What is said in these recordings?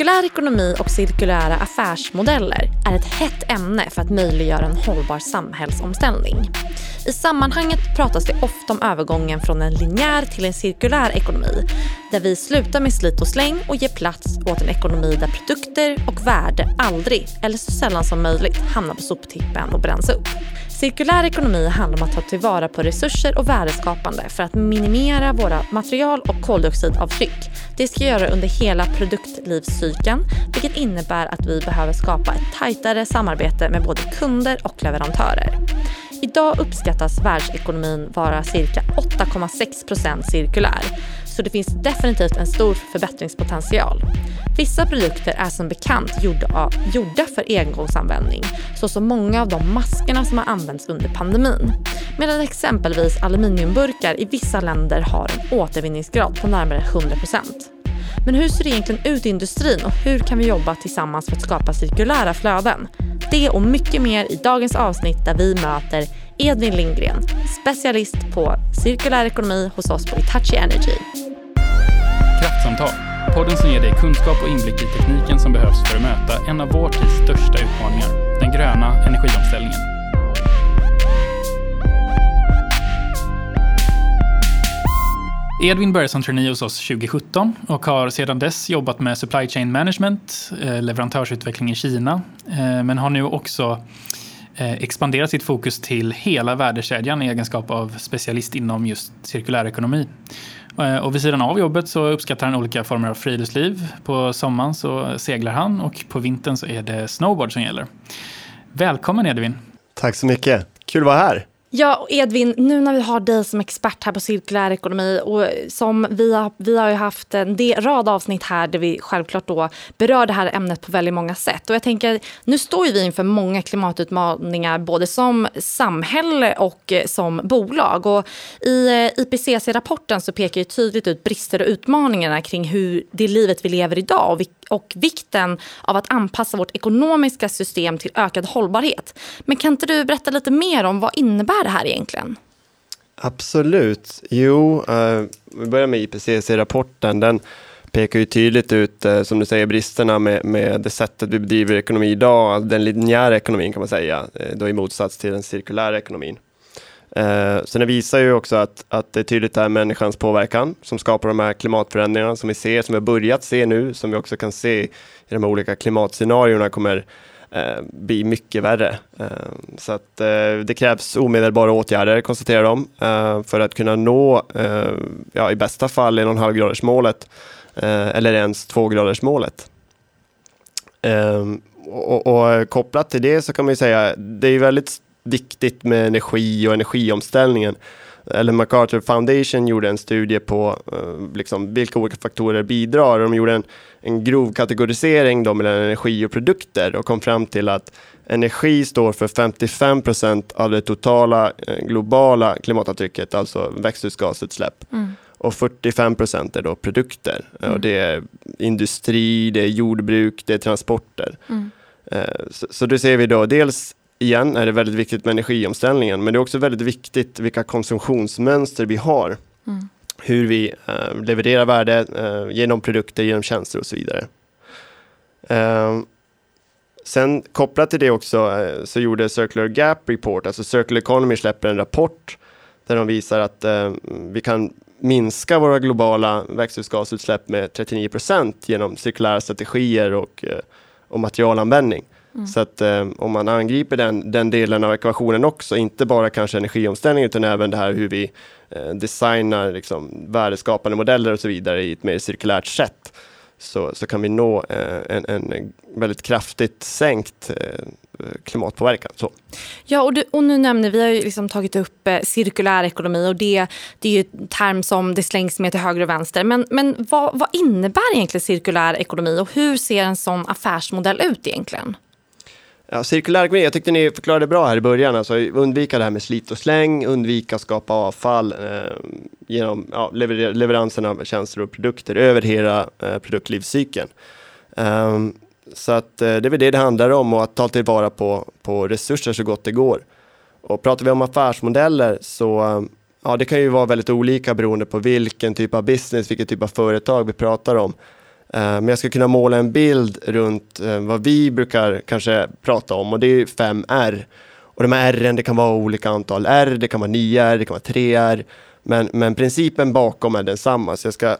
Cirkulär ekonomi och cirkulära affärsmodeller är ett hett ämne för att möjliggöra en hållbar samhällsomställning. I sammanhanget pratas det ofta om övergången från en linjär till en cirkulär ekonomi där vi slutar med slit och släng och ger plats åt en ekonomi där produkter och värde aldrig, eller så sällan som möjligt, hamnar på soptippen och bränns upp. Cirkulär ekonomi handlar om att ta tillvara på resurser och värdeskapande för att minimera våra material och koldioxidavtryck. Det ska göra under hela produktlivscykeln, vilket innebär att vi behöver skapa ett tajtare samarbete med både kunder och leverantörer. Idag uppskattas världsekonomin vara cirka 8,6% cirkulär, så det finns definitivt en stor förbättringspotential. Vissa produkter är som bekant gjorda, gjorda för engångsanvändning, såsom många av de maskerna som har använts under pandemin. Medan exempelvis aluminiumburkar i vissa länder har en återvinningsgrad på närmare 100% Men hur ser det egentligen ut i industrin och hur kan vi jobba tillsammans för att skapa cirkulära flöden? Det och mycket mer i dagens avsnitt där vi möter Edvin Lindgren, specialist på cirkulär ekonomi hos oss på Itachi Energy. Kraftsamtal, podden som ger dig kunskap och inblick i tekniken som behövs för att möta en av vår tids största utmaningar, den gröna energiomställningen. Edvin började som trainee hos oss 2017 och har sedan dess jobbat med supply chain management, eh, leverantörsutveckling i Kina, eh, men har nu också eh, expanderat sitt fokus till hela värdekedjan i egenskap av specialist inom just cirkulär ekonomi. Och vid sidan av jobbet så uppskattar han olika former av friluftsliv. På sommaren så seglar han och på vintern så är det snowboard som gäller. Välkommen Edvin! Tack så mycket! Kul att vara här! Ja, och Edvin, nu när vi har dig som expert här på cirkulär ekonomi och som vi har, vi har ju haft en del, rad avsnitt här där vi självklart då berör det här ämnet på väldigt många sätt. Och jag tänker, nu står ju vi inför många klimatutmaningar både som samhälle och eh, som bolag. Och i eh, IPCC-rapporten så pekar ju tydligt ut brister och utmaningarna kring hur det livet vi lever idag och och vikten av att anpassa vårt ekonomiska system till ökad hållbarhet. Men kan inte du berätta lite mer om vad innebär det här egentligen? Absolut. Jo, eh, vi börjar med IPCC-rapporten. Den pekar ju tydligt ut, eh, som du säger, bristerna med, med det sättet vi bedriver ekonomi idag, den linjära ekonomin kan man säga, eh, då i motsats till den cirkulära ekonomin. Eh, så det visar ju också att, att det är tydligt är människans påverkan som skapar de här klimatförändringarna som vi ser, som vi har börjat se nu, som vi också kan se i de här olika klimatscenarierna kommer eh, bli mycket värre. Eh, så att eh, det krävs omedelbara åtgärder, konstaterar de, eh, för att kunna nå, eh, ja, i bästa fall 1,5 graders målet eh, eller ens 2 graders målet. Eh, och, och, kopplat till det så kan man ju säga, det är väldigt viktigt med energi och energiomställningen. Eller MacArthur Foundation gjorde en studie på uh, liksom, vilka olika faktorer bidrar. De gjorde en, en grov kategorisering då mellan energi och produkter och kom fram till att energi står för 55 procent av det totala uh, globala klimatavtrycket, alltså växthusgasutsläpp. Mm. Och 45 procent är då produkter. Mm. Och det är industri, det är jordbruk, det är transporter. Mm. Uh, så, så det ser vi då dels igen är det väldigt viktigt med energiomställningen, men det är också väldigt viktigt vilka konsumtionsmönster vi har. Mm. Hur vi uh, levererar värde uh, genom produkter, genom tjänster och så vidare. Uh, sen kopplat till det också så gjorde Circular Gap Report, alltså Circular Economy släpper en rapport där de visar att vi kan minska våra globala växthusgasutsläpp med 39 procent genom cirkulära strategier och, och materialanvändning. Mm. Så att eh, om man angriper den, den delen av ekvationen också, inte bara kanske energiomställning utan även det här hur vi eh, designar liksom, värdeskapande modeller och så vidare i ett mer cirkulärt sätt, så, så kan vi nå eh, en, en väldigt kraftigt sänkt eh, klimatpåverkan. Så. Ja, och, du, och nu nämner vi har ju liksom tagit upp eh, cirkulär ekonomi och det, det är ju en term som det slängs med till höger och vänster. Men, men vad, vad innebär egentligen cirkulär ekonomi och hur ser en sån affärsmodell ut egentligen? Ja, cirkulär ekonomi, jag tyckte ni förklarade bra här i början. Alltså, undvika det här med slit och släng, undvika att skapa avfall eh, genom ja, lever leveransen av tjänster och produkter över hela eh, produktlivscykeln. Um, så att, eh, det är väl det det handlar om och att ta tillvara på, på resurser så gott det går. Och pratar vi om affärsmodeller så eh, ja, det kan ju vara väldigt olika beroende på vilken typ av business, vilken typ av företag vi pratar om. Eh, men jag ska kunna måla en bild runt eh, vad vi brukar kanske prata om och det är 5 R. Och de här R det kan vara olika antal R, det kan vara 9 R, det kan vara 3 R. Men, men principen bakom är densamma, så jag ska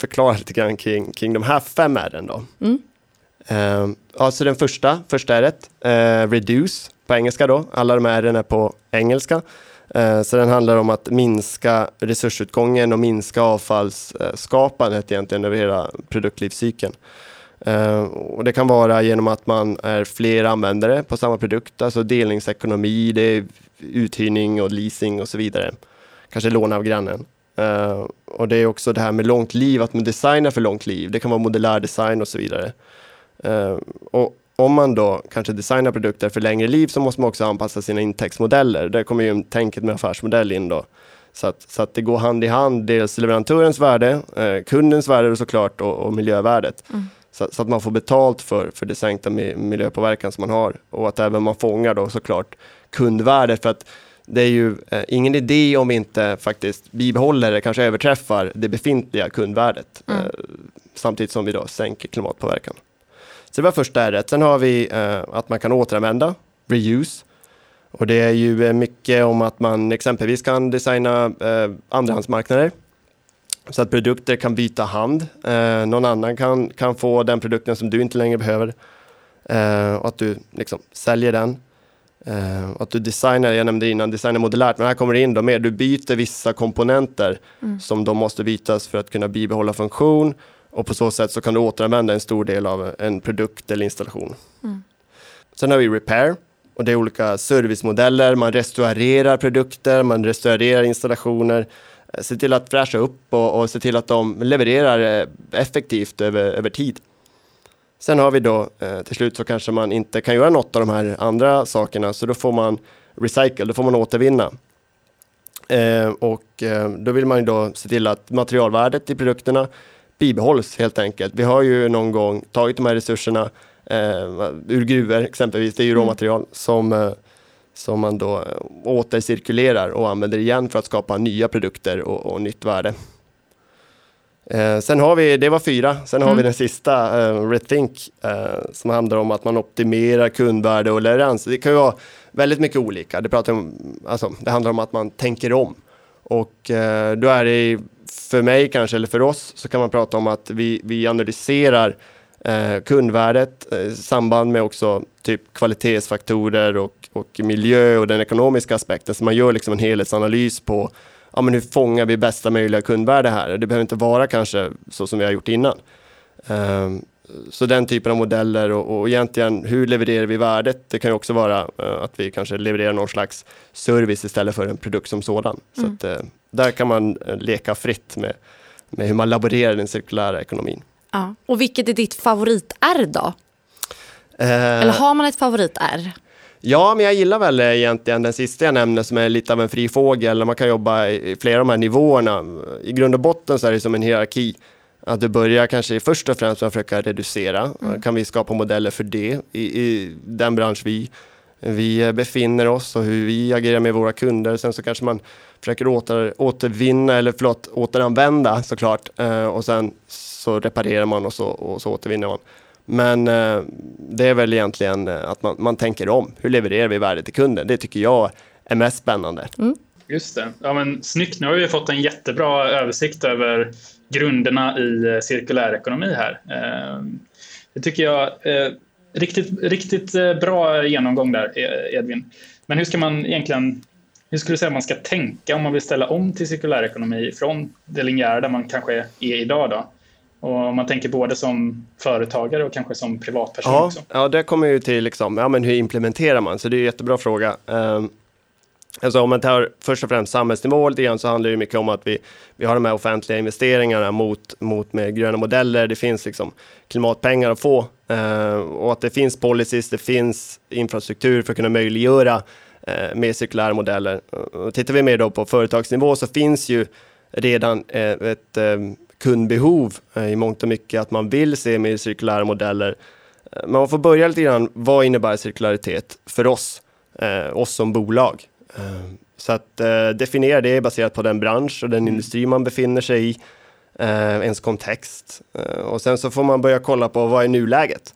förklara lite grann kring, kring de här fem R. Då. Mm. Uh, alltså den första, första R, uh, reduce på engelska då. Alla de här R är på engelska. Eh, så den handlar om att minska resursutgången och minska avfallsskapandet egentligen över hela produktlivscykeln. Eh, och det kan vara genom att man är fler användare på samma produkt, alltså delningsekonomi, det är uthyrning och leasing och så vidare. Kanske låna av grannen. Eh, och det är också det här med långt liv, att man designar för långt liv. Det kan vara modulär design och så vidare. Och om man då kanske designar produkter för längre liv så måste man också anpassa sina intäktsmodeller. Där kommer ju tänket med affärsmodell in då. Så att, så att det går hand i hand, dels leverantörens värde, eh, kundens värde såklart och, och miljövärdet. Mm. Så, så, att man får betalt för, för det sänkta miljöpåverkan som man har och att även man fångar då såklart kundvärdet. För att det är ju eh, ingen idé om vi inte faktiskt bibehåller eller kanske överträffar det befintliga kundvärdet mm. eh, samtidigt som vi då sänker klimatpåverkan. Så det var första ärret. Sen har vi eh, att man kan återanvända, reuse. Och det är ju eh, mycket om att man exempelvis kan designa eh, andrahandsmarknader så att produkter kan byta hand. Eh, någon annan kan, kan få den produkten som du inte längre behöver eh, och att du liksom säljer den. Uh, att du designar, jag nämnde innan, designar modulärt, men här kommer det in då mer, du byter vissa komponenter mm. som då måste bytas för att kunna bibehålla funktion och på så sätt så kan du återanvända en stor del av en produkt eller installation. Mm. Sen har vi repair och det är olika servicemodeller, man restaurerar produkter, man restaurerar installationer, eh, se till att fräscha upp och, och se till att de levererar eh, effektivt över, över tid. Sen har vi då eh, till slut så kanske man inte kan göra något av de här andra sakerna så då får man recycle, då får man återvinna. Eh, och eh, då vill man ju då se till att materialvärdet i produkterna bibehålls helt enkelt. Vi har ju någon gång tagit de här resurserna eh, ur gruvor exempelvis, det är ju mm. råmaterial som, eh, som man då eh, återcirkulerar och använder igen för att skapa nya produkter och, och nytt värde. Eh, sen har vi, det var fyra, sen har vi mm. den sista, eh, Rethink, eh, som handlar om att man optimerar kundvärde och leverans. Det kan ju vara väldigt mycket olika. Det, pratar om, alltså, det handlar om att man tänker om. Och eh, då är det för mig kanske, eller för oss, så kan man prata om att vi, vi analyserar eh, kundvärdet eh, i eh, samband med också typ kvalitetsfaktorer och, och miljö och den ekonomiska aspekten. Så man gör liksom en helhetsanalys på ja, men hur fångar vi bästa möjliga kundvärde här? Det behöver inte vara kanske så som vi har gjort innan. Um, så den typen av modeller och, och egentligen hur levererar vi värdet? Det kan ju också vara uh, att vi kanske levererar någon slags service istället för en produkt som sådan. Mm. Så att, uh, där kan man uh, leka fritt med, med hur man laborerar den cirkulära ekonomin. Ja. Och vilket är ditt favorit-R då? Eller har man ett favorit-R? Ja, men jag gillar väl egentligen den sista jag nämnde som är lite av en fri fågel. Man kan jobba i flera av de här nivåerna. I grund och botten så är det som en hierarki. Att du börjar kanske först och främst med att försöka reducera. Mm. Kan vi skapa modeller för det i, i, den bransch vi, vi befinner oss och hur vi agerar med våra kunder. Sen så kanske man försöker åter, återvinna, eller förlåt, återanvända såklart. Eh, och sen så reparerar man och så, och så återvinner man. Men eh, det är väl egentligen eh, att man, man tänker om. Hur levererar vi värde till kunden? Det tycker jag är mest spännande. Mm. Just det. Ja, men, snyggt. Nu har vi fått en jättebra översikt över grunderna i eh, cirkulär ekonomi här. Eh, det tycker jag. Eh, riktigt, riktigt bra genomgång där, e-, Edvin. Men hur ska man egentligen hur skulle du säga man ska tänka om man vill ställa om till cirkulär ekonomi från det linjära där man kanske är idag? Då? Och om man tänker både som företagare och kanske som privatperson ja, också. Ja, det kommer ju till liksom, ja men hur implementerar man? Så det är en jättebra fråga. Um, alltså om man tar först och främst samhällsnivå lite grann så handlar det mycket om att vi, vi har de här offentliga investeringarna mot, mot mer gröna modeller. Det finns liksom klimatpengar att få eh, och att det finns policies, det finns infrastruktur för att kunna möjliggöra eh, mer cirkulära modeller. Och tittar vi mer då på företagsnivå så finns ju redan eh, ett eh, kundbehov eh, i mångt och mycket, att man vill se mer cirkulära modeller. Eh, men man får börja lite grann, vad innebär cirkularitet för oss, eh, oss som bolag? Så att definiera det baserat på den bransch och den mm. industri man befinner sig i. eh, ens kontext. Eh, och sen så får man börja kolla på vad är nuläget?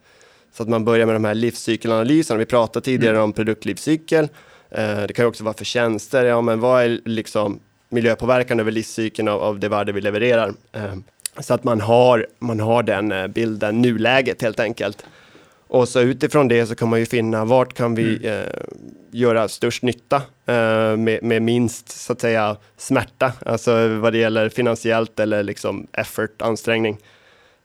Så att man börjar med de här livscykelanalyserna. Vi pratade tidigare mm. om produktlivscykel. Eh, det kan också vara för tjänster. Ja, men vad är liksom miljöpåverkan över livscykeln av, av det värde vi levererar? Eh, så att man har, man har den eh, bilden, nuläget helt enkelt. Och så utifrån det så kan man ju finna vart kan vi mm. eh, göra störst nytta eh, med, med, minst så att säga smärta, alltså vad det gäller finansiellt eller liksom effort, ansträngning.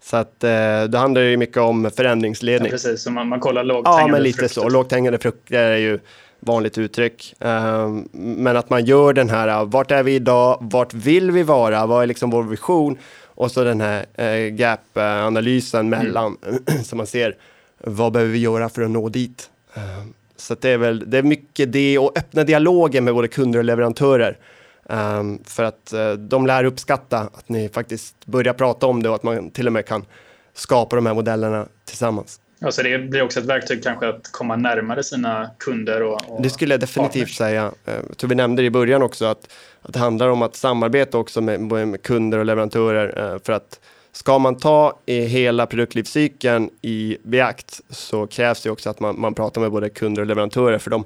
Så att eh, det handlar ju mycket om förändringsledning. Ja, precis, så man, man kollar lågt Ja, men lite frukter. så. Lågt hängande frukter är ju vanligt uttryck. Uh, men att man gör den här, vart är vi idag, vart vill vi vara, vad är liksom vår vision? Och så den här uh, gap-analysen mm. mellan, mm. så man ser vad behöver vi göra för att nå dit? Uh, så det är väl, det är mycket det och öppna dialogen med både kunder och leverantörer. Um, för att uh, de lär uppskatta att ni faktiskt börjar prata om det och att man till och med kan skapa de här modellerna tillsammans. Ja, så det blir också ett verktyg kanske att komma närmare sina kunder och, och Det skulle jag definitivt partners. säga. Eh, jag tror vi nämnde det i början också att, att det handlar om att samarbeta också med, med kunder och leverantörer eh, för att ska man ta i hela produktlivscykeln i beakt så krävs det också att man, man pratar med både kunder och leverantörer för de,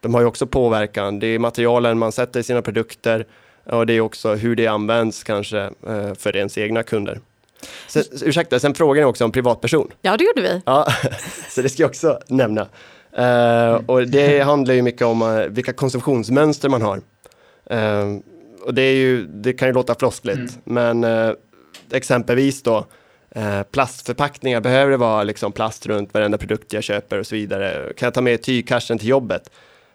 de har ju också påverkan. Det är materialen man sätter i sina produkter och det är också hur det används kanske eh, för ens egna kunder. Sen, ursäkta, sen frågade ni också om privatperson. Ja, det gjorde vi. Ja, så det ska jag också nämna. Uh, och det handlar ju mycket om uh, vilka konsumtionsmönster man har. Uh, och det, är ju, det kan ju låta floskligt, mm. men exempelvis då plastförpackningar, behöver det vara liksom plast runt varenda produkt jag köper och så vidare? Kan jag ta med tygkassen till jobbet?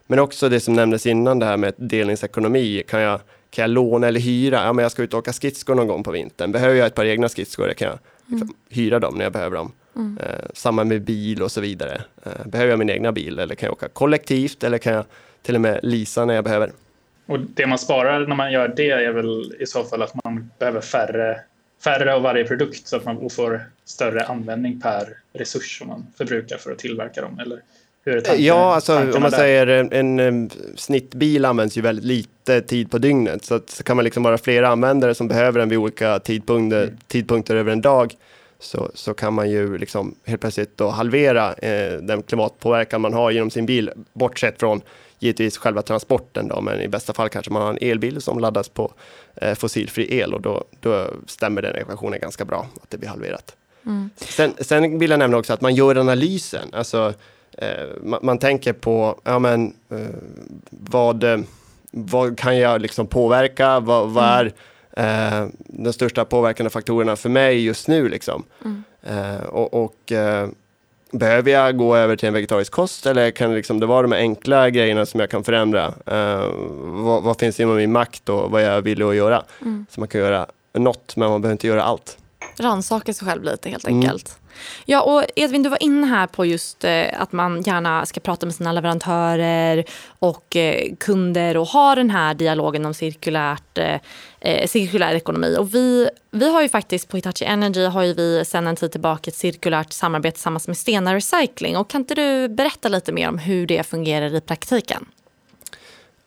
Men också det som nämndes innan, det här med delningsekonomi. Kan jag kan jag låna eller hyra? Ja, men jag ska ut och åka skridskor någon gång på vintern. Behöver jag ett par egna skridskor? Kan jag liksom mm. hyra dem när jag behöver dem. Mm. Eh, samma med bil och så vidare. Eh, behöver jag min egna bil eller kan jag åka kollektivt eller kan jag till och med leasa när jag behöver? Och det man sparar när man gör det är väl i så fall att man behöver färre, färre av varje produkt så att man får större användning per resurs som man förbrukar för att tillverka dem. Eller ja, alltså om man där? säger en, en, en, snittbil används ju väldigt lite tid på dygnet. Så, att, så kan man liksom vara flera användare som behöver den vid olika tidpunkter, mm. tidpunkter över en dag. Så, så kan man ju liksom helt plötsligt då halvera eh, den klimatpåverkan man har genom sin bil. Bortsett från givetvis själva transporten då, men i bästa fall kanske man har en elbil som laddas på eh, fossilfri el och då, då stämmer den ekvationen ganska bra, att det blir halverat. Mm. Sen, sen vill jag nämna också att man gör analysen. Alltså, eh, man, man, tänker på, ja men eh, vad, vad kan jag liksom påverka? Vad, vad mm. är eh, de största påverkande faktorerna för mig just nu liksom? Mm. Eh, och, och eh, behöver jag gå över till en vegetarisk kost eller kan liksom det vara de enkla grejerna som jag kan förändra? Uh, vad, vad, finns inom min makt och vad jag vill att göra? Mm. Så man kan göra något, men man behöver inte göra allt. Rannsaka sig själv lite helt mm. enkelt. Mm. Ja, och Edvin, du var inne här på just eh, att man gärna ska prata med sina leverantörer och eh, kunder och ha den här dialogen om cirkulärt, eh, eh, cirkulär ekonomi. Och vi, vi har ju faktiskt på Hitachi Energy har ju vi sedan en tid tillbaka ett cirkulärt samarbete tillsammans med Stena Recycling. Och kan inte du berätta lite mer om hur det fungerar i praktiken?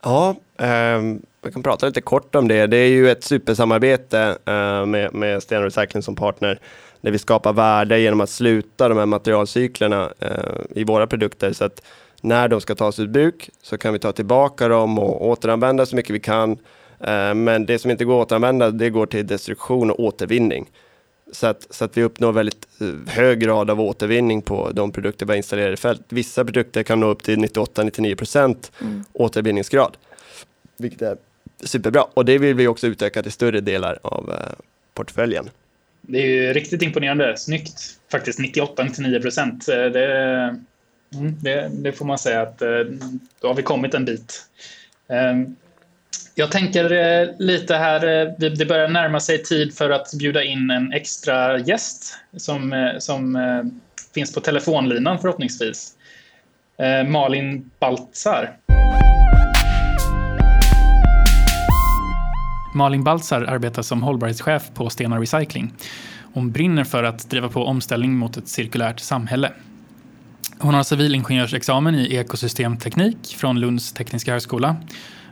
Ja, eh, jag kan prata lite kort om det. Det är ju ett supersamarbete eh, med, med Stena Recycling som partner där vi skapar värde genom att sluta de här materialcyklerna eh, i våra produkter. Så att när de ska tas ur bruk så kan vi ta tillbaka dem och återanvända så mycket vi kan. Eh, men det som inte går att återanvända, det går till destruktion och återvinning. Så att, så att vi uppnår väldigt eh, hög grad av återvinning på de produkter vi har installerat i fält. Vissa produkter kan nå upp till 98-99 procent mm. återvinningsgrad, vilket är superbra. Och det vill vi också utöka till större delar av eh, portföljen. Det är ju riktigt imponerande. Snyggt. Faktiskt 98-99 procent. Eh, det, mm, det, det, får man säga att eh, då har vi kommit en bit. Ehm, jag tänker lite här, det börjar närma sig tid för att bjuda in en extra gäst som, som finns på telefonlinan förhoppningsvis. Malin Baltzar. Malin Baltzar arbetar som hållbarhetschef på Stena Recycling. Hon brinner för att driva på omställning mot ett cirkulärt samhälle. Hon har civilingenjörsexamen i ekosystemteknik från Lunds tekniska högskola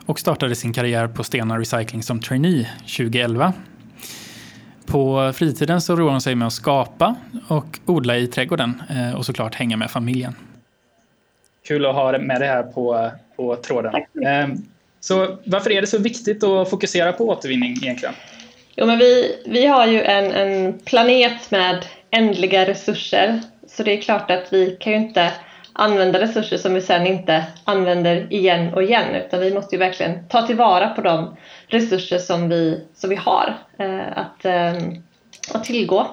och startade sin karriär på Stena Recycling som trainee 2011. På fritiden så roar hon sig med att skapa och odla i trädgården eh, och såklart hänga med familjen. Kul att ha med det här på, på tråden. Så varför är det så viktigt att fokusera på återvinning egentligen? Jo, men vi, vi har ju en, en planet med ändliga resurser. Så det är klart att vi kan ju inte använda resurser som vi sen inte använder igen och igen utan vi måste ju verkligen ta tillvara på de resurser som vi, som vi har eh, att, eh, att tillgå.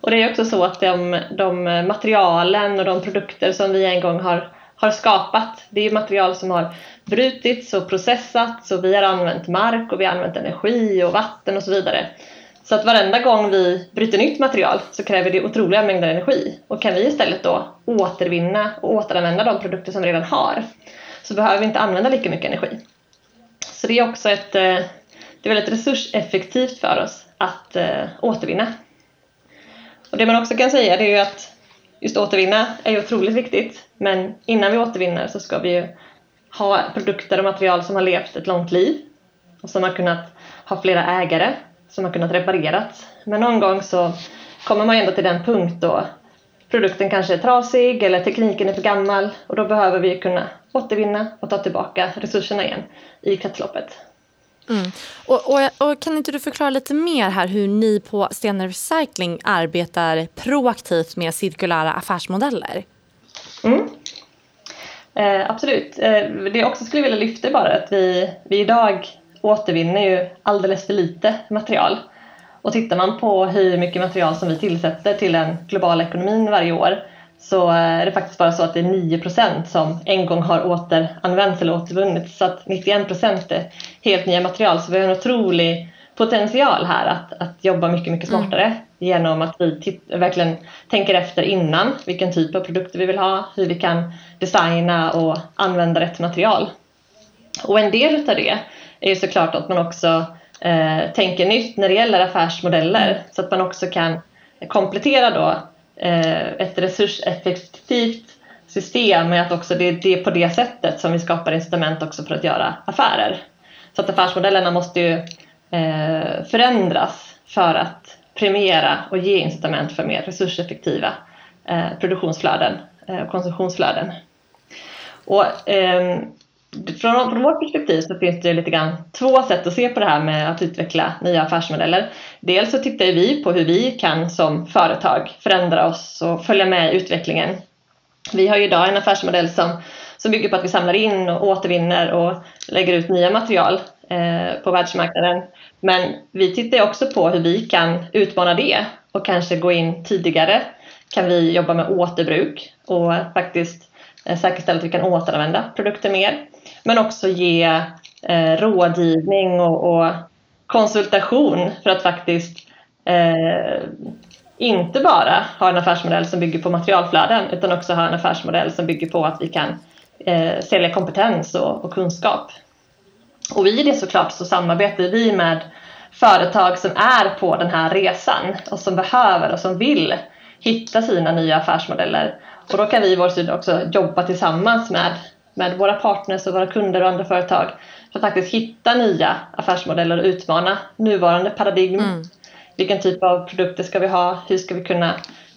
Och det är också så att de, de materialen och de produkter som vi en gång har, har skapat, det är material som har brutits och processats och vi har använt mark och vi har använt energi och vatten och så vidare. Så att varenda gång vi bryter nytt material så kräver det otroliga mängder energi. Och kan vi istället då återvinna och återanvända de produkter som vi redan har så behöver vi inte använda lika mycket energi. Så det är också ett, eh, det är väldigt resurseffektivt för oss att eh, återvinna. Och det man också kan säga det är ju att just återvinna är ju otroligt viktigt men innan vi återvinner så ska vi ju ha produkter och material som har levt ett långt liv och som har kunnat ha flera ägare som har kunnat repareras. Men någon gång så kommer man ändå till den punkt då produkten kanske är trasig eller tekniken är för gammal och då behöver vi kunna återvinna och ta tillbaka resurserna igen i kretsloppet. Mm. Och, och, och, kan inte du förklara lite mer här hur ni på Stener Recycling arbetar proaktivt med cirkulära affärsmodeller? Mm. Eh, absolut. Eh, det jag också skulle vilja lyfta är bara att vi, vi idag återvinner ju alldeles för lite material. Och tittar man på hur mycket material som vi tillsätter till den globala ekonomin varje år så är det faktiskt bara så att det är 9% som en gång har återanvänts eller återvunnits. Så att 91 är helt nya material. Så vi har en otrolig potential här att, att jobba mycket, mycket mm. smartare mm genom att vi verkligen tänker efter innan vilken typ av produkter vi vill ha, hur vi kan designa och använda rätt material. Och en del av det är ju såklart att man också eh, tänker nytt när det gäller affärsmodeller så att man också kan komplettera då eh, ett resurseffektivt system med att också det, det är på det sättet som vi skapar incitament också för att göra affärer. Så att affärsmodellerna måste ju eh, förändras för att premiera och ge incitament för mer resurseffektiva eh, produktionsflöden eh, och eh, konsumtionsflöden. Och, eh, från, från vårt perspektiv så finns det lite grann två sätt att se på det här med att utveckla nya affärsmodeller. Dels så tittar vi på hur vi kan som företag förändra oss och följa med i utvecklingen. Vi har ju idag en affärsmodell som, som bygger på att vi samlar in och återvinner och lägger ut nya material Eh, på världsmarknaden. Men vi tittar också på hur vi kan utmana det och kanske gå in tidigare. Kan vi jobba med återbruk och faktiskt eh, säkerställa att vi kan återanvända produkter mer? men också ge eh, rådgivning och, och, konsultation för att faktiskt eh, inte bara ha en affärsmodell som bygger på materialflöden utan också ha en affärsmodell som bygger på att vi kan eh, sälja kompetens och, och, kunskap. Och i det såklart så samarbetar vi med företag som är på den här resan och som behöver och som vill hitta sina nya affärsmodeller. Och då kan vi i vår sida också jobba tillsammans med med våra partners och våra kunder och andra företag för att faktiskt hitta nya affärsmodeller och utmana nuvarande paradigm. Mm. Vilken typ av produkter ska vi ha? Hur ska vi kunna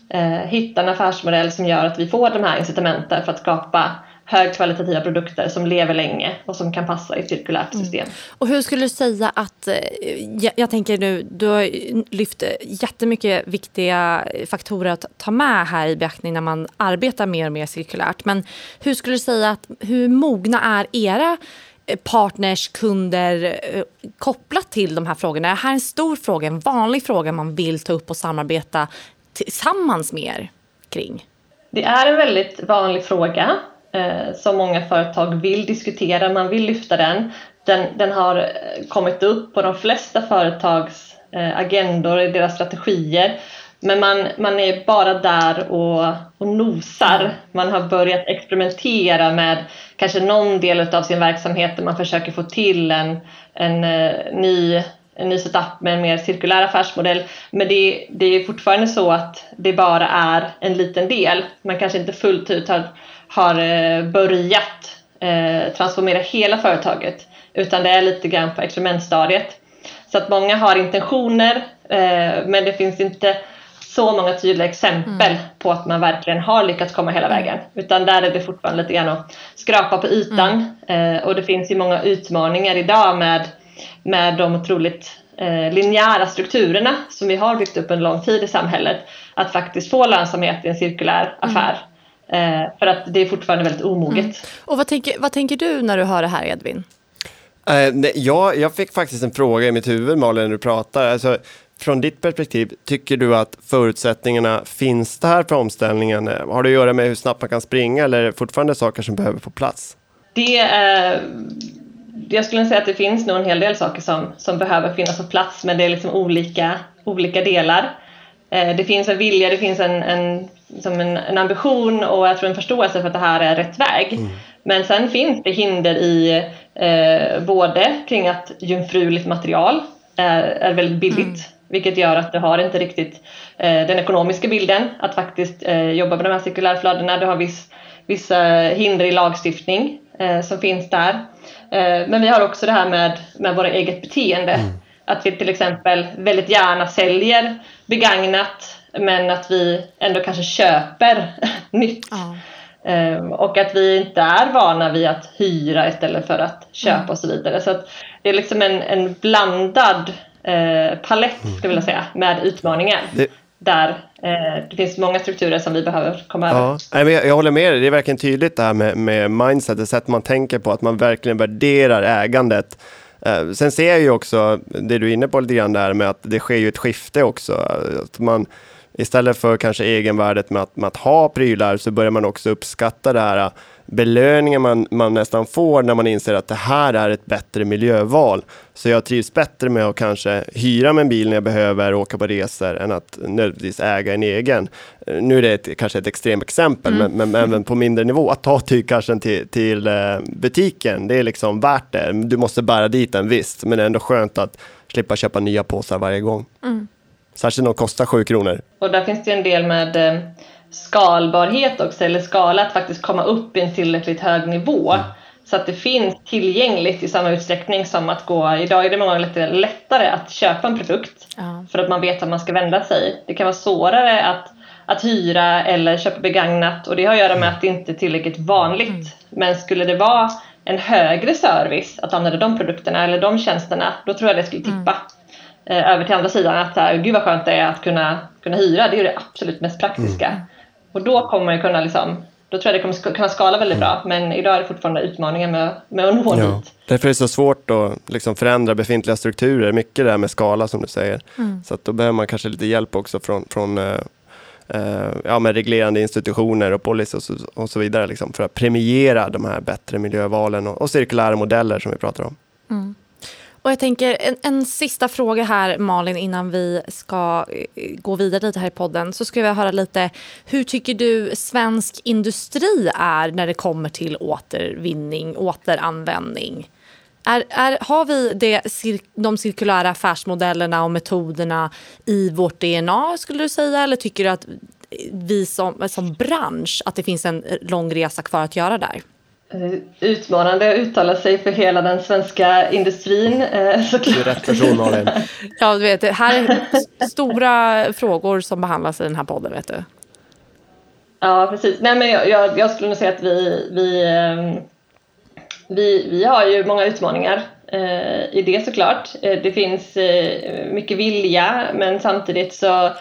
eh, hitta en affärsmodell som gör att vi får de här incitamenten för att skapa högkvalitativa produkter som lever länge och som kan passa i ett cirkulärt mm. system. Mm. Och hur skulle du säga att, eh, jag, jag, tänker nu, du har lyft jättemycket viktiga faktorer att ta med här i beaktning när man arbetar mer och mer cirkulärt. Men hur skulle du säga att, hur mogna är era eh, partners, kunder eh, kopplat till de här frågorna? Är det här en stor fråga, en vanlig fråga man vill ta upp och samarbeta tillsammans med er kring? Det är en väldigt vanlig fråga Eh, som många företag vill diskutera, man vill lyfta den. Den, den har eh, kommit upp på de flesta företags eh, agendor, i deras strategier. Men man, man är bara där och, och nosar. Man har börjat experimentera med kanske någon del av sin verksamhet där man försöker få till en, en, eh, ny en ny setup med en mer cirkulär affärsmodell. Men det, det är fortfarande så att det bara är en liten del. Man kanske inte fullt ut har har eh, börjat eh, transformera hela företaget utan det är lite grann på experimentstadiet. Så att många har intentioner eh, men det finns inte så många tydliga exempel mm. på att man verkligen har lyckats komma hela vägen. Utan där är det fortfarande lite grann att skrapa på ytan. Mm. Och det finns ju många utmaningar idag med, med de otroligt eh, linjära strukturerna som vi har byggt upp en lång tid i samhället. Att faktiskt få lönsamhet i en cirkulär mm. affär. Mm. Eh, för att det är fortfarande väldigt omoget. Mm. Och vad tänker, vad tänker du när du hör det här Edvin? Uh, nej, jag, jag fick faktiskt en fråga i mitt huvud Malin när du pratar. Alltså, från ditt perspektiv, tycker du att förutsättningarna finns där för omställningen? Har det att göra med hur snabbt man kan springa eller är det fortfarande saker som behöver på plats? Det är, jag skulle säga att det finns nog en hel del saker som, som behöver finnas på plats, men det är liksom olika, olika delar. Eh, det finns en vilja, det finns en, en, som en, en ambition och jag tror en förståelse för att det här är rätt väg. Mm. Men sen finns det hinder i eh, både kring att jungfruligt material är, är väldigt billigt mm. Vilket gör att du har inte riktigt eh, den ekonomiska bilden att faktiskt eh, jobba med de här cirkulärflödena. Du har viss, vissa hinder i lagstiftning eh, som finns där. Eh, men vi har också det här med, med våra eget beteende. Mm. Att vi till exempel väldigt gärna säljer begagnat men att vi ändå kanske köper nytt. Mm. och att vi inte är vana vid att hyra istället för att köpa mm. och så vidare. Så det är liksom en, en blandad eh, palett skulle jag vilja säga, med utmaningar. Det... Där eh, det finns många strukturer som vi behöver komma ja. över. Jag, jag håller med dig, det är verkligen tydligt det här med, med mindset, det sätt man tänker på, att man verkligen värderar ägandet. Eh, sen ser jag ju också det du är inne på lite grann där med att det sker ju ett skifte också. Att man, istället för kanske egenvärdet med att, med att ha prylar så börjar man också uppskatta det här belöningen man, man nästan får när man inser att det här är ett bättre miljöval. Så jag trivs bättre med att kanske hyra mig en bil när jag behöver åka på resor än att nödvändigtvis äga en egen. Nu är det ett, kanske ett extremt exempel, mm. men, men, även på mindre nivå. Att ta tygkassen till, till eh, butiken, det är liksom värt det. Du måste bära dit den visst, men det är ändå skönt att slippa köpa nya påsar varje gång. Mm. Särskilt när de kostar sju kronor. Och där finns det en del med eh, skalbarhet också, eller skala, att faktiskt komma upp i en tillräckligt hög nivå. Mm. Så att det finns tillgängligt i samma utsträckning som att gå, idag är det många gånger lite lättare att köpa en produkt ja. för att man vet att man ska vända sig. Det kan vara svårare att, att hyra eller köpa begagnat och det har att göra med att det inte är tillräckligt vanligt. Mm. Men skulle det vara en högre service att använda de produkterna eller de tjänsterna, då tror jag det skulle tippa. Mm. Över till andra sidan att så här, gud vad skönt det är att kunna, kunna hyra, det är det absolut mest praktiska. Mm. Och då kommer man kunna liksom, då tror jag det kommer kunna skala väldigt bra. Men idag är det fortfarande utmaningar med, med att nå ja. dit. Därför är det så svårt att liksom förändra befintliga strukturer. Mycket det här med skala som du säger. Mm. Så att då behöver man kanske lite hjälp också från, från uh, uh, ja, med reglerande institutioner och policy och så, och så vidare. Liksom, för att premiera de här bättre miljövalen och, och cirkulära modeller som vi pratar om. Mm. Och jag tänker en, en, sista fråga här Malin innan vi ska eh, gå vidare lite här i podden. Så skulle jag höra lite, hur tycker du svensk industri är när det kommer till återvinning, återanvändning? Är, är, har vi det, de cirkulära affärsmodellerna och metoderna i vårt DNA skulle du säga? Eller tycker du att vi som, som bransch, att det finns en lång resa kvar att göra där? Eh, utmanande att uttala sig för hela den svenska industrin. Eh, såklart. Du är rätt person Malin. ja, du vet, här är stora frågor som behandlas i den här podden, vet du. Ja, precis. Nej, men jag, jag, jag skulle nog säga att vi, vi, ehm, vi, vi har ju många utmaningar eh, i det såklart. Det finns mycket vilja, men samtidigt så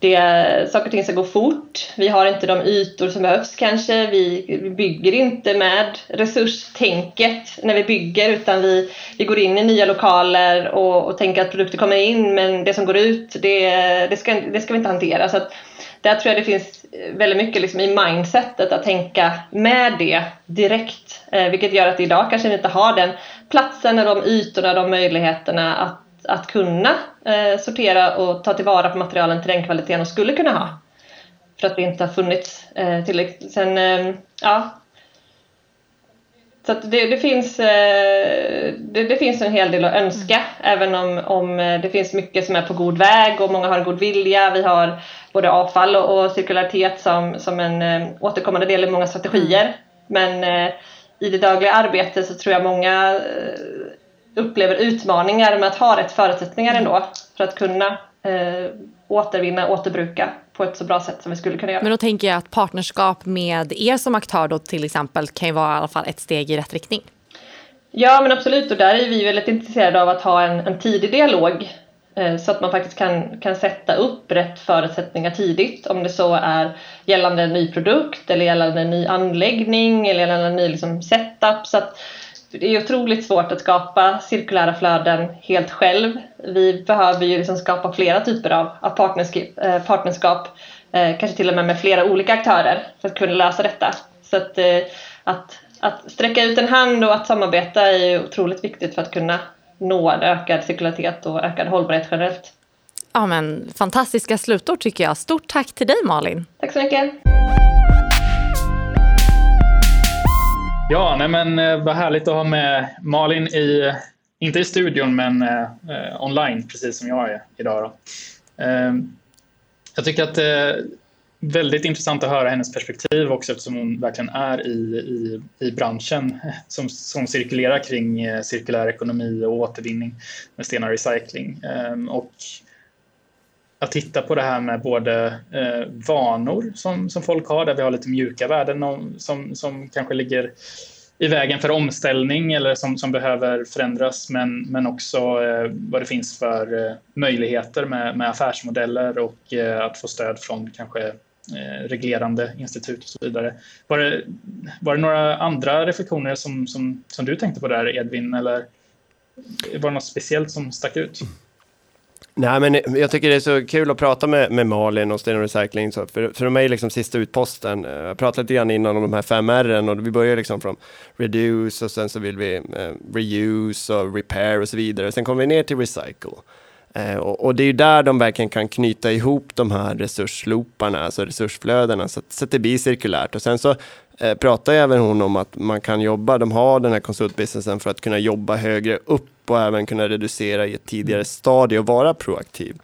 det, saker och ting ska gå fort. Vi har inte de ytor som behövs kanske. Vi, vi bygger inte med resurstänket när vi bygger utan vi, vi går in i nya lokaler och, och tänker att produkter kommer in men det som går ut det, det, ska, det ska vi inte hantera. Så att, där tror jag det finns väldigt mycket liksom i mindsetet att tänka med det direkt. Eh, vilket gör att idag kanske vi inte har den platsen, de ytorna, de möjligheterna att att kunna eh, sortera och ta tillvara på materialen till den kvaliteten de skulle kunna ha. För att det inte har funnits eh, tillräckligt. Sen, eh, ja. Så det, det, finns, eh, det, det, finns en hel del att önska mm. även om, om eh, det finns mycket som är på god väg och många har en god vilja. Vi har både avfall och, och cirkularitet som, som en eh, återkommande del i många strategier. Men i det dagliga arbetet så tror jag många upplever utmaningar med att ha rätt förutsättningar ändå för att kunna eh, återvinna, återbruka på ett så bra sätt som vi skulle kunna göra. Men då tänker jag att partnerskap med er som aktör då till exempel kan ju vara i alla fall ett steg i rätt riktning. Ja men absolut och där är vi väldigt intresserade av att ha en, en tidig dialog eh, så att man faktiskt kan, kan sätta upp rätt förutsättningar tidigt om det så är gällande en ny produkt eller gällande en ny anläggning eller gällande en ny liksom, setup. Så att det är otroligt svårt att skapa cirkulära flöden helt själv. Vi behöver ju liksom skapa flera typer av, av partnerskap, eh, partnerskap eh, kanske till och med med flera olika aktörer för att kunna lösa detta. Så att, eh, att, att sträcka ut en hand och att samarbeta är ju otroligt viktigt för att kunna nå en ökad cirkularitet och ökad hållbarhet generellt. Ja, men, fantastiska slutord tycker jag. Stort tack till dig Malin. Tack så mycket. Ja, nej men eh, vad härligt att ha med Malin i, inte i studion, men eh, eh online, precis som jag är idag. Eh, jag tycker att det är väldigt intressant att höra hennes perspektiv också eftersom hon verkligen är i, i, i branschen som, som cirkulerar kring eh, cirkulär ekonomi och återvinning med Stena Recycling. Ehm, och att titta på det här med både eh, vanor som, som folk har, där vi har lite mjuka värden som, som kanske ligger i vägen för omställning eller som, som behöver förändras, men, men också eh, vad det finns för eh, möjligheter med, med affärsmodeller och eh, att få stöd från kanske eh, reglerande institut och så vidare. Var det, var det några andra reflektioner som, som, som du tänkte på där, Edvin, eller var det något speciellt som stack ut? Nej, men jag tycker det är så kul att prata med, med Malin och Sten Recycling. Så för, för de är liksom sista utposten. Eh, jag pratade lite grann innan om de här fem R och vi börjar liksom från reduce och sen så vill vi eh, reuse och repair och så vidare. Sen kommer vi ner till recycle. Eh, och, och, det är ju där de verkligen kan knyta ihop de här resurslooparna, alltså resursflödena, så att, så att det blir cirkulärt. Och sen så eh, pratar även hon om att man kan jobba, de har den här konsultbusinessen för att kunna jobba högre upp och även kunna reducera i ett tidigare stadie och vara proaktiv.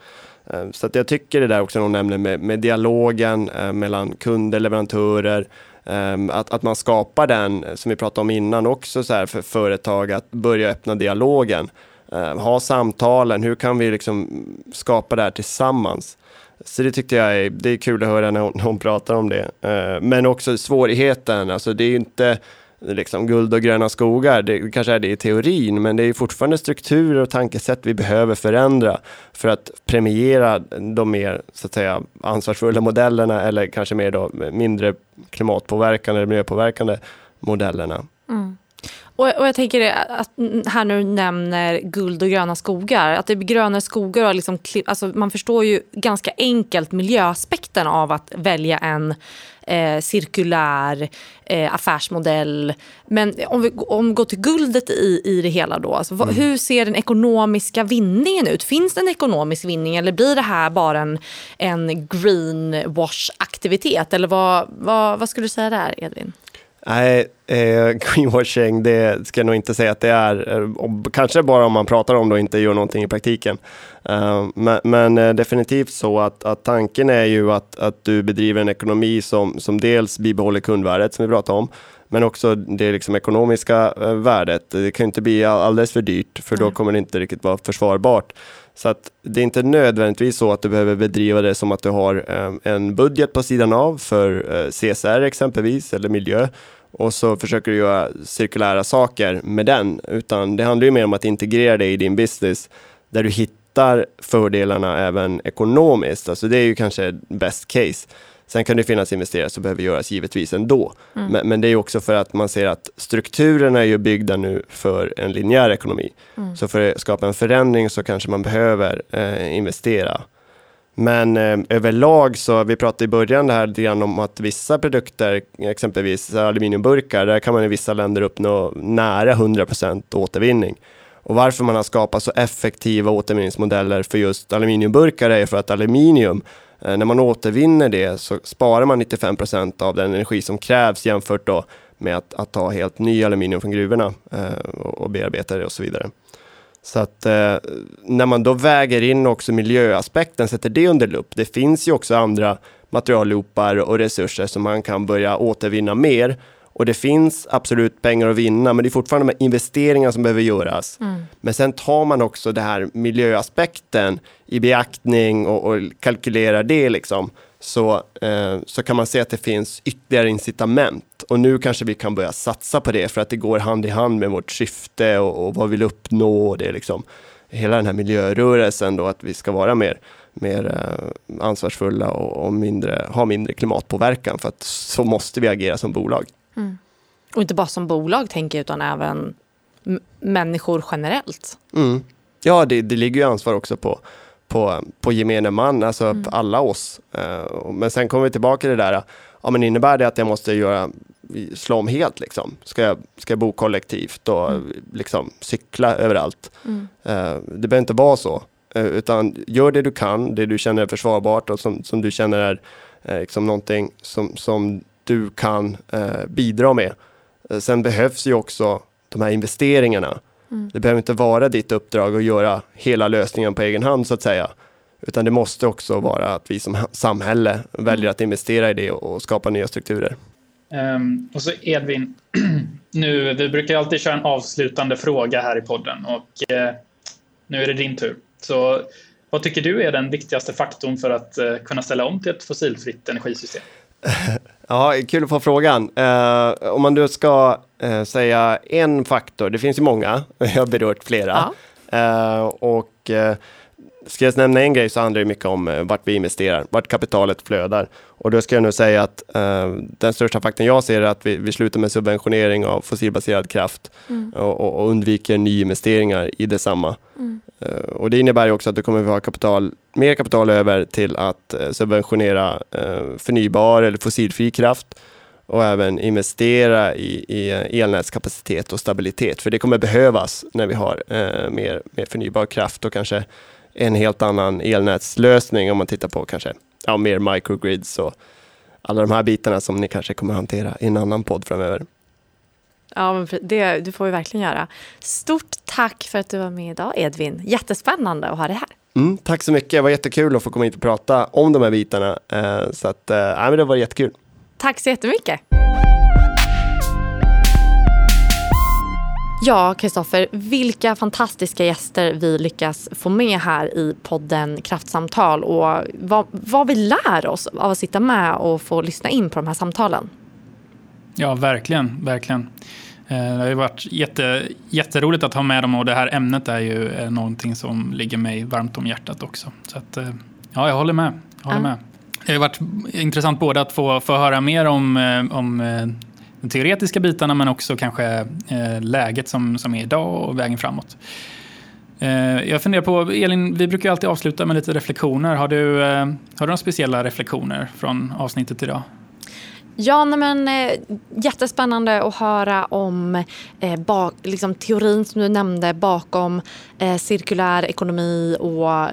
Eh, så att jag tycker det där också hon nämner med, med dialogen eh, mellan kunder, leverantörer, ehm, att, att man skapar den, som vi pratade om innan också, så här för företag att börja öppna dialogen. Eh, ha samtalen, hur kan vi liksom skapa det här tillsammans? Så det tyckte jag är, det är kul att höra när hon, när hon pratar om det. Eh, men också svårigheten, alltså det är inte liksom guld och gröna skogar. Det kanske är det i teorin, men det är fortfarande strukturer och tankesätt vi behöver förändra för att premiera de mer så att säga, ansvarsfulla modellerna eller kanske mer då, mindre klimatpåverkande eller miljöpåverkande modellerna. Mm. Och, och, jag tänker att här du nämner guld och gröna skogar, att det blir gröna skogar och liksom, alltså man förstår ju ganska enkelt miljöaspekten av att välja en eh, cirkulär eh, affärsmodell. Men om vi, om vi går till guldet i, i det hela då, alltså, mm. hur ser den ekonomiska vinningen ut? Finns det en ekonomisk vinning eller blir det här bara en, en greenwash-aktivitet? Eller vad, vad, vad skulle du säga där, Edvin? Nej, eh, greenwashing, det ska jag nog inte säga att det är. Eh, kanske bara om man pratar om det och inte gör någonting i praktiken. Uh, men, men uh, definitivt så att, att tanken är ju att, att du bedriver en ekonomi som, som dels bibehåller kundvärdet som vi pratade om, men också det liksom ekonomiska uh, värdet. Det kan inte bli alldeles för dyrt, för då kommer det inte riktigt vara försvarbart. Så att det är inte nödvändigtvis så att du behöver bedriva det som att du har en budget på sidan av för CSR exempelvis, eller miljö och så försöker du göra cirkulära saker med den, utan det handlar ju mer om att integrera det i din business där du hittar fördelarna även ekonomiskt. Alltså det är ju kanske best case. Sen kan det finnas investerare som behöver göras givetvis ändå. Mm. Men, men, det är också för att man ser att strukturerna är ju byggda nu för en linjär ekonomi. Mm. Så för att skapa en förändring så kanske man behöver eh, investera men eh, överlag så, vi pratade i början här lite grann om att vissa produkter, exempelvis aluminiumburkar, där kan man i vissa länder uppnå nära 100% återvinning. Och varför man har skapat så effektiva återvinningsmodeller för just aluminiumburkar är för att aluminium, eh, när man återvinner det så sparar man 95% av den energi som krävs jämfört då med att, att ta helt ny aluminium från gruvorna eh, och bearbeta det och så vidare. Så att eh, när man då väger in också miljöaspekten, sätter det under lupp. Det finns ju också andra materialloopar och resurser som man kan börja återvinna mer Och det finns absolut pengar att vinna, men det är fortfarande de investeringar som behöver göras. Mm. Men sen tar man också det här miljöaspekten i beaktning och, och kalkylerar det liksom. Så, eh, så kan man se att det finns ytterligare incitament. Och nu kanske vi kan börja satsa på det för att det går hand i hand med vårt syfte och, och vad vi vill uppnå. Det liksom, hela den här miljörörelsen då, att vi ska vara mer mer eh, ansvarsfulla och, och, mindre, ha mindre klimatpåverkan för att så måste vi agera som bolag. Mm. Och inte bara som bolag tänker jag utan även människor generellt. Mm. Ja, det, det ligger ju ansvar också på, på, på gemene man, alltså mm. på alla oss. Uh, men sen kommer vi tillbaka till det där, ja, men innebär det att jag måste göra, slå om helt? Liksom? Ska, jag, ska jag bo kollektivt och mm. liksom, cykla överallt? Mm. Uh, det behöver inte vara så. Uh, utan gör det du kan, det du känner är försvarbart och som, som du känner är liksom någonting som, som du kan bidra med. sen behövs ju också de här investeringarna. Mm. Det behöver inte vara ditt uppdrag att göra hela lösningen på egen hand så att säga. Utan det måste också vara att vi som samhälle väljer mm. att investera i det och skapa nya strukturer. Um, och så Edvin, nu, vi brukar alltid köra en avslutande fråga här i podden och uh, nu är det din tur. Så vad tycker du är den viktigaste faktorn för att uh, kunna ställa om till ett fossilfritt energisystem? Ja, kul att få frågan. Uh, om man då ska uh, säga en faktor, det finns ju många, jag har berört flera. Ja. Uh, och ska jag nämna en grej så handlar det mycket om vart vi investerar, vart kapitalet flödar. Och då ska jag nu säga att den största faktorn jag ser är att vi, vi slutar med subventionering av fossilbaserad kraft mm. och, och, undviker nyinvesteringar i detsamma. Mm. Eh, och det innebär ju också att det kommer att ha kapital mer kapital över till att eh, subventionera eh, förnybar eller fossilfri kraft och även investera i, i elnätskapacitet och stabilitet. För det kommer behövas när vi har eh, mer, mer förnybar kraft och kanske en helt annan elnätslösning om man tittar på kanske ja, mer microgrids och alla de här bitarna som ni kanske kommer hantera i en annan podd framöver. Ja, det, det får vi verkligen göra. Stort tack för att du var med idag Edvin. Jättespännande att ha dig här. Mm, tack så mycket, det var jättekul att få komma hit och prata om de här bitarna. Eh, så att, eh, men det var jättekul. Tack så jättemycket. Ja, Kristoffer, vilka fantastiska gäster vi lyckas få med här i podden Kraftsamtal och vad, vad vi lär oss av att sitta med och få lyssna in på de här samtalen. Ja, verkligen, verkligen. Eh, det har ju varit jätte, jätteroligt att ha med dem och det här ämnet är ju eh, någonting som ligger mig varmt om hjärtat också. Så att, eh, ja, jag håller med. Jag håller med. Det har varit intressant både att få, få höra mer om, om de teoretiska bitarna men också kanske läget som, som är idag och vägen framåt. Jag funderar på, Elin, vi brukar alltid avsluta med lite reflektioner. Har du, har du några speciella reflektioner från avsnittet idag? Ja, men, eh, jättespännande att höra om eh, bak, liksom, teorin som du nämnde bakom eh, cirkulär ekonomi och, eh,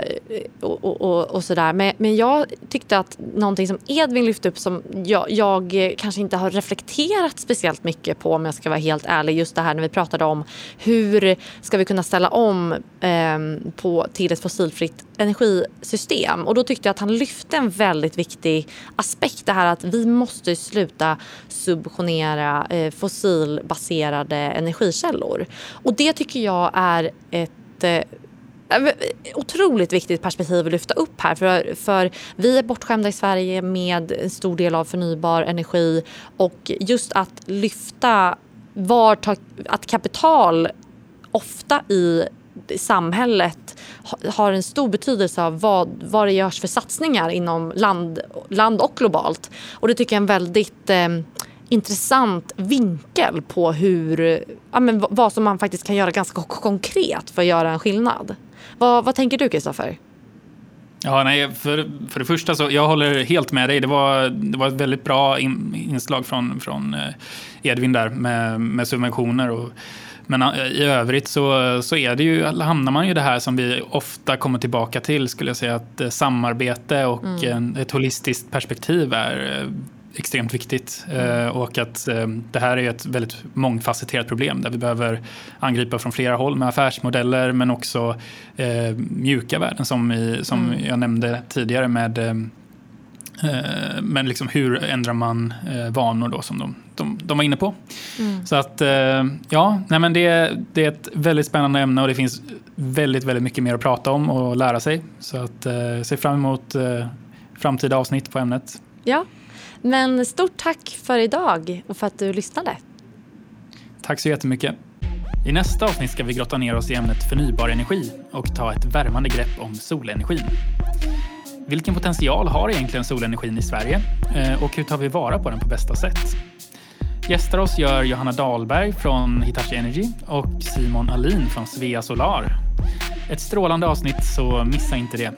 och, och, och, och sådär. Men, men jag tyckte att någonting som Edvin lyfte upp som jag, jag, kanske inte har reflekterat speciellt mycket på om jag ska vara helt ärlig. Just det här när vi pratade om hur ska vi kunna ställa om eh, på, till ett fossilfritt energisystem. Och då tyckte jag att han lyfte en väldigt viktig aspekt. Det här att vi måste sluta subventionera eh, fossilbaserade energikällor. Och det tycker jag är ett otroligt viktigt perspektiv att lyfta upp här. För, för vi är bortskämda i Sverige med en stor del av förnybar energi och just att lyfta var att kapital ofta i samhället har en stor betydelse av vad, vad det görs för satsningar inom land, land och globalt. Och det tycker jag är en väldigt eh, intressant vinkel på hur, ja, men vad som man faktiskt kan göra ganska konkret för att göra en skillnad. Vad, vad tänker du Kristoffer? Ja, nej, för, för det första så jag håller helt med dig. Det var, det var ett väldigt bra in, inslag från, från eh, Edvin där med, med subventioner. Och, men eh, i övrigt så, så är det ju, hamnar man ju det här som vi ofta kommer tillbaka till, skulle jag säga, att eh, samarbete och mm. ett holistiskt perspektiv är extremt viktigt. Mm. Och att det här är ett väldigt mångfacetterat problem där vi behöver angripa från flera håll med affärsmodeller men också mjuka värden som, i, som mm. jag nämnde tidigare med Eh, men liksom hur ändrar man eh, vanor då som de, de, de var inne på. Mm. Så att eh, ja, nej men det, det är ett väldigt spännande ämne och det finns väldigt, väldigt mycket mer att prata om och lära sig. Så att se fram emot framtida avsnitt på ämnet. Ja, men stort tack för idag och för att du lyssnade. Tack så jättemycket. I nästa avsnitt ska vi grotta ner oss i ämnet förnybar energi och ta ett värmande grepp om solenergin. Vilken potential har egentligen solenergin i Sverige eh, och hur tar vi vara på den på bästa sätt? Gästar oss gör Johanna Dahlberg från Hitachi Energy och Simon Alin från Svea Solar. Ett strålande avsnitt, så missa inte det.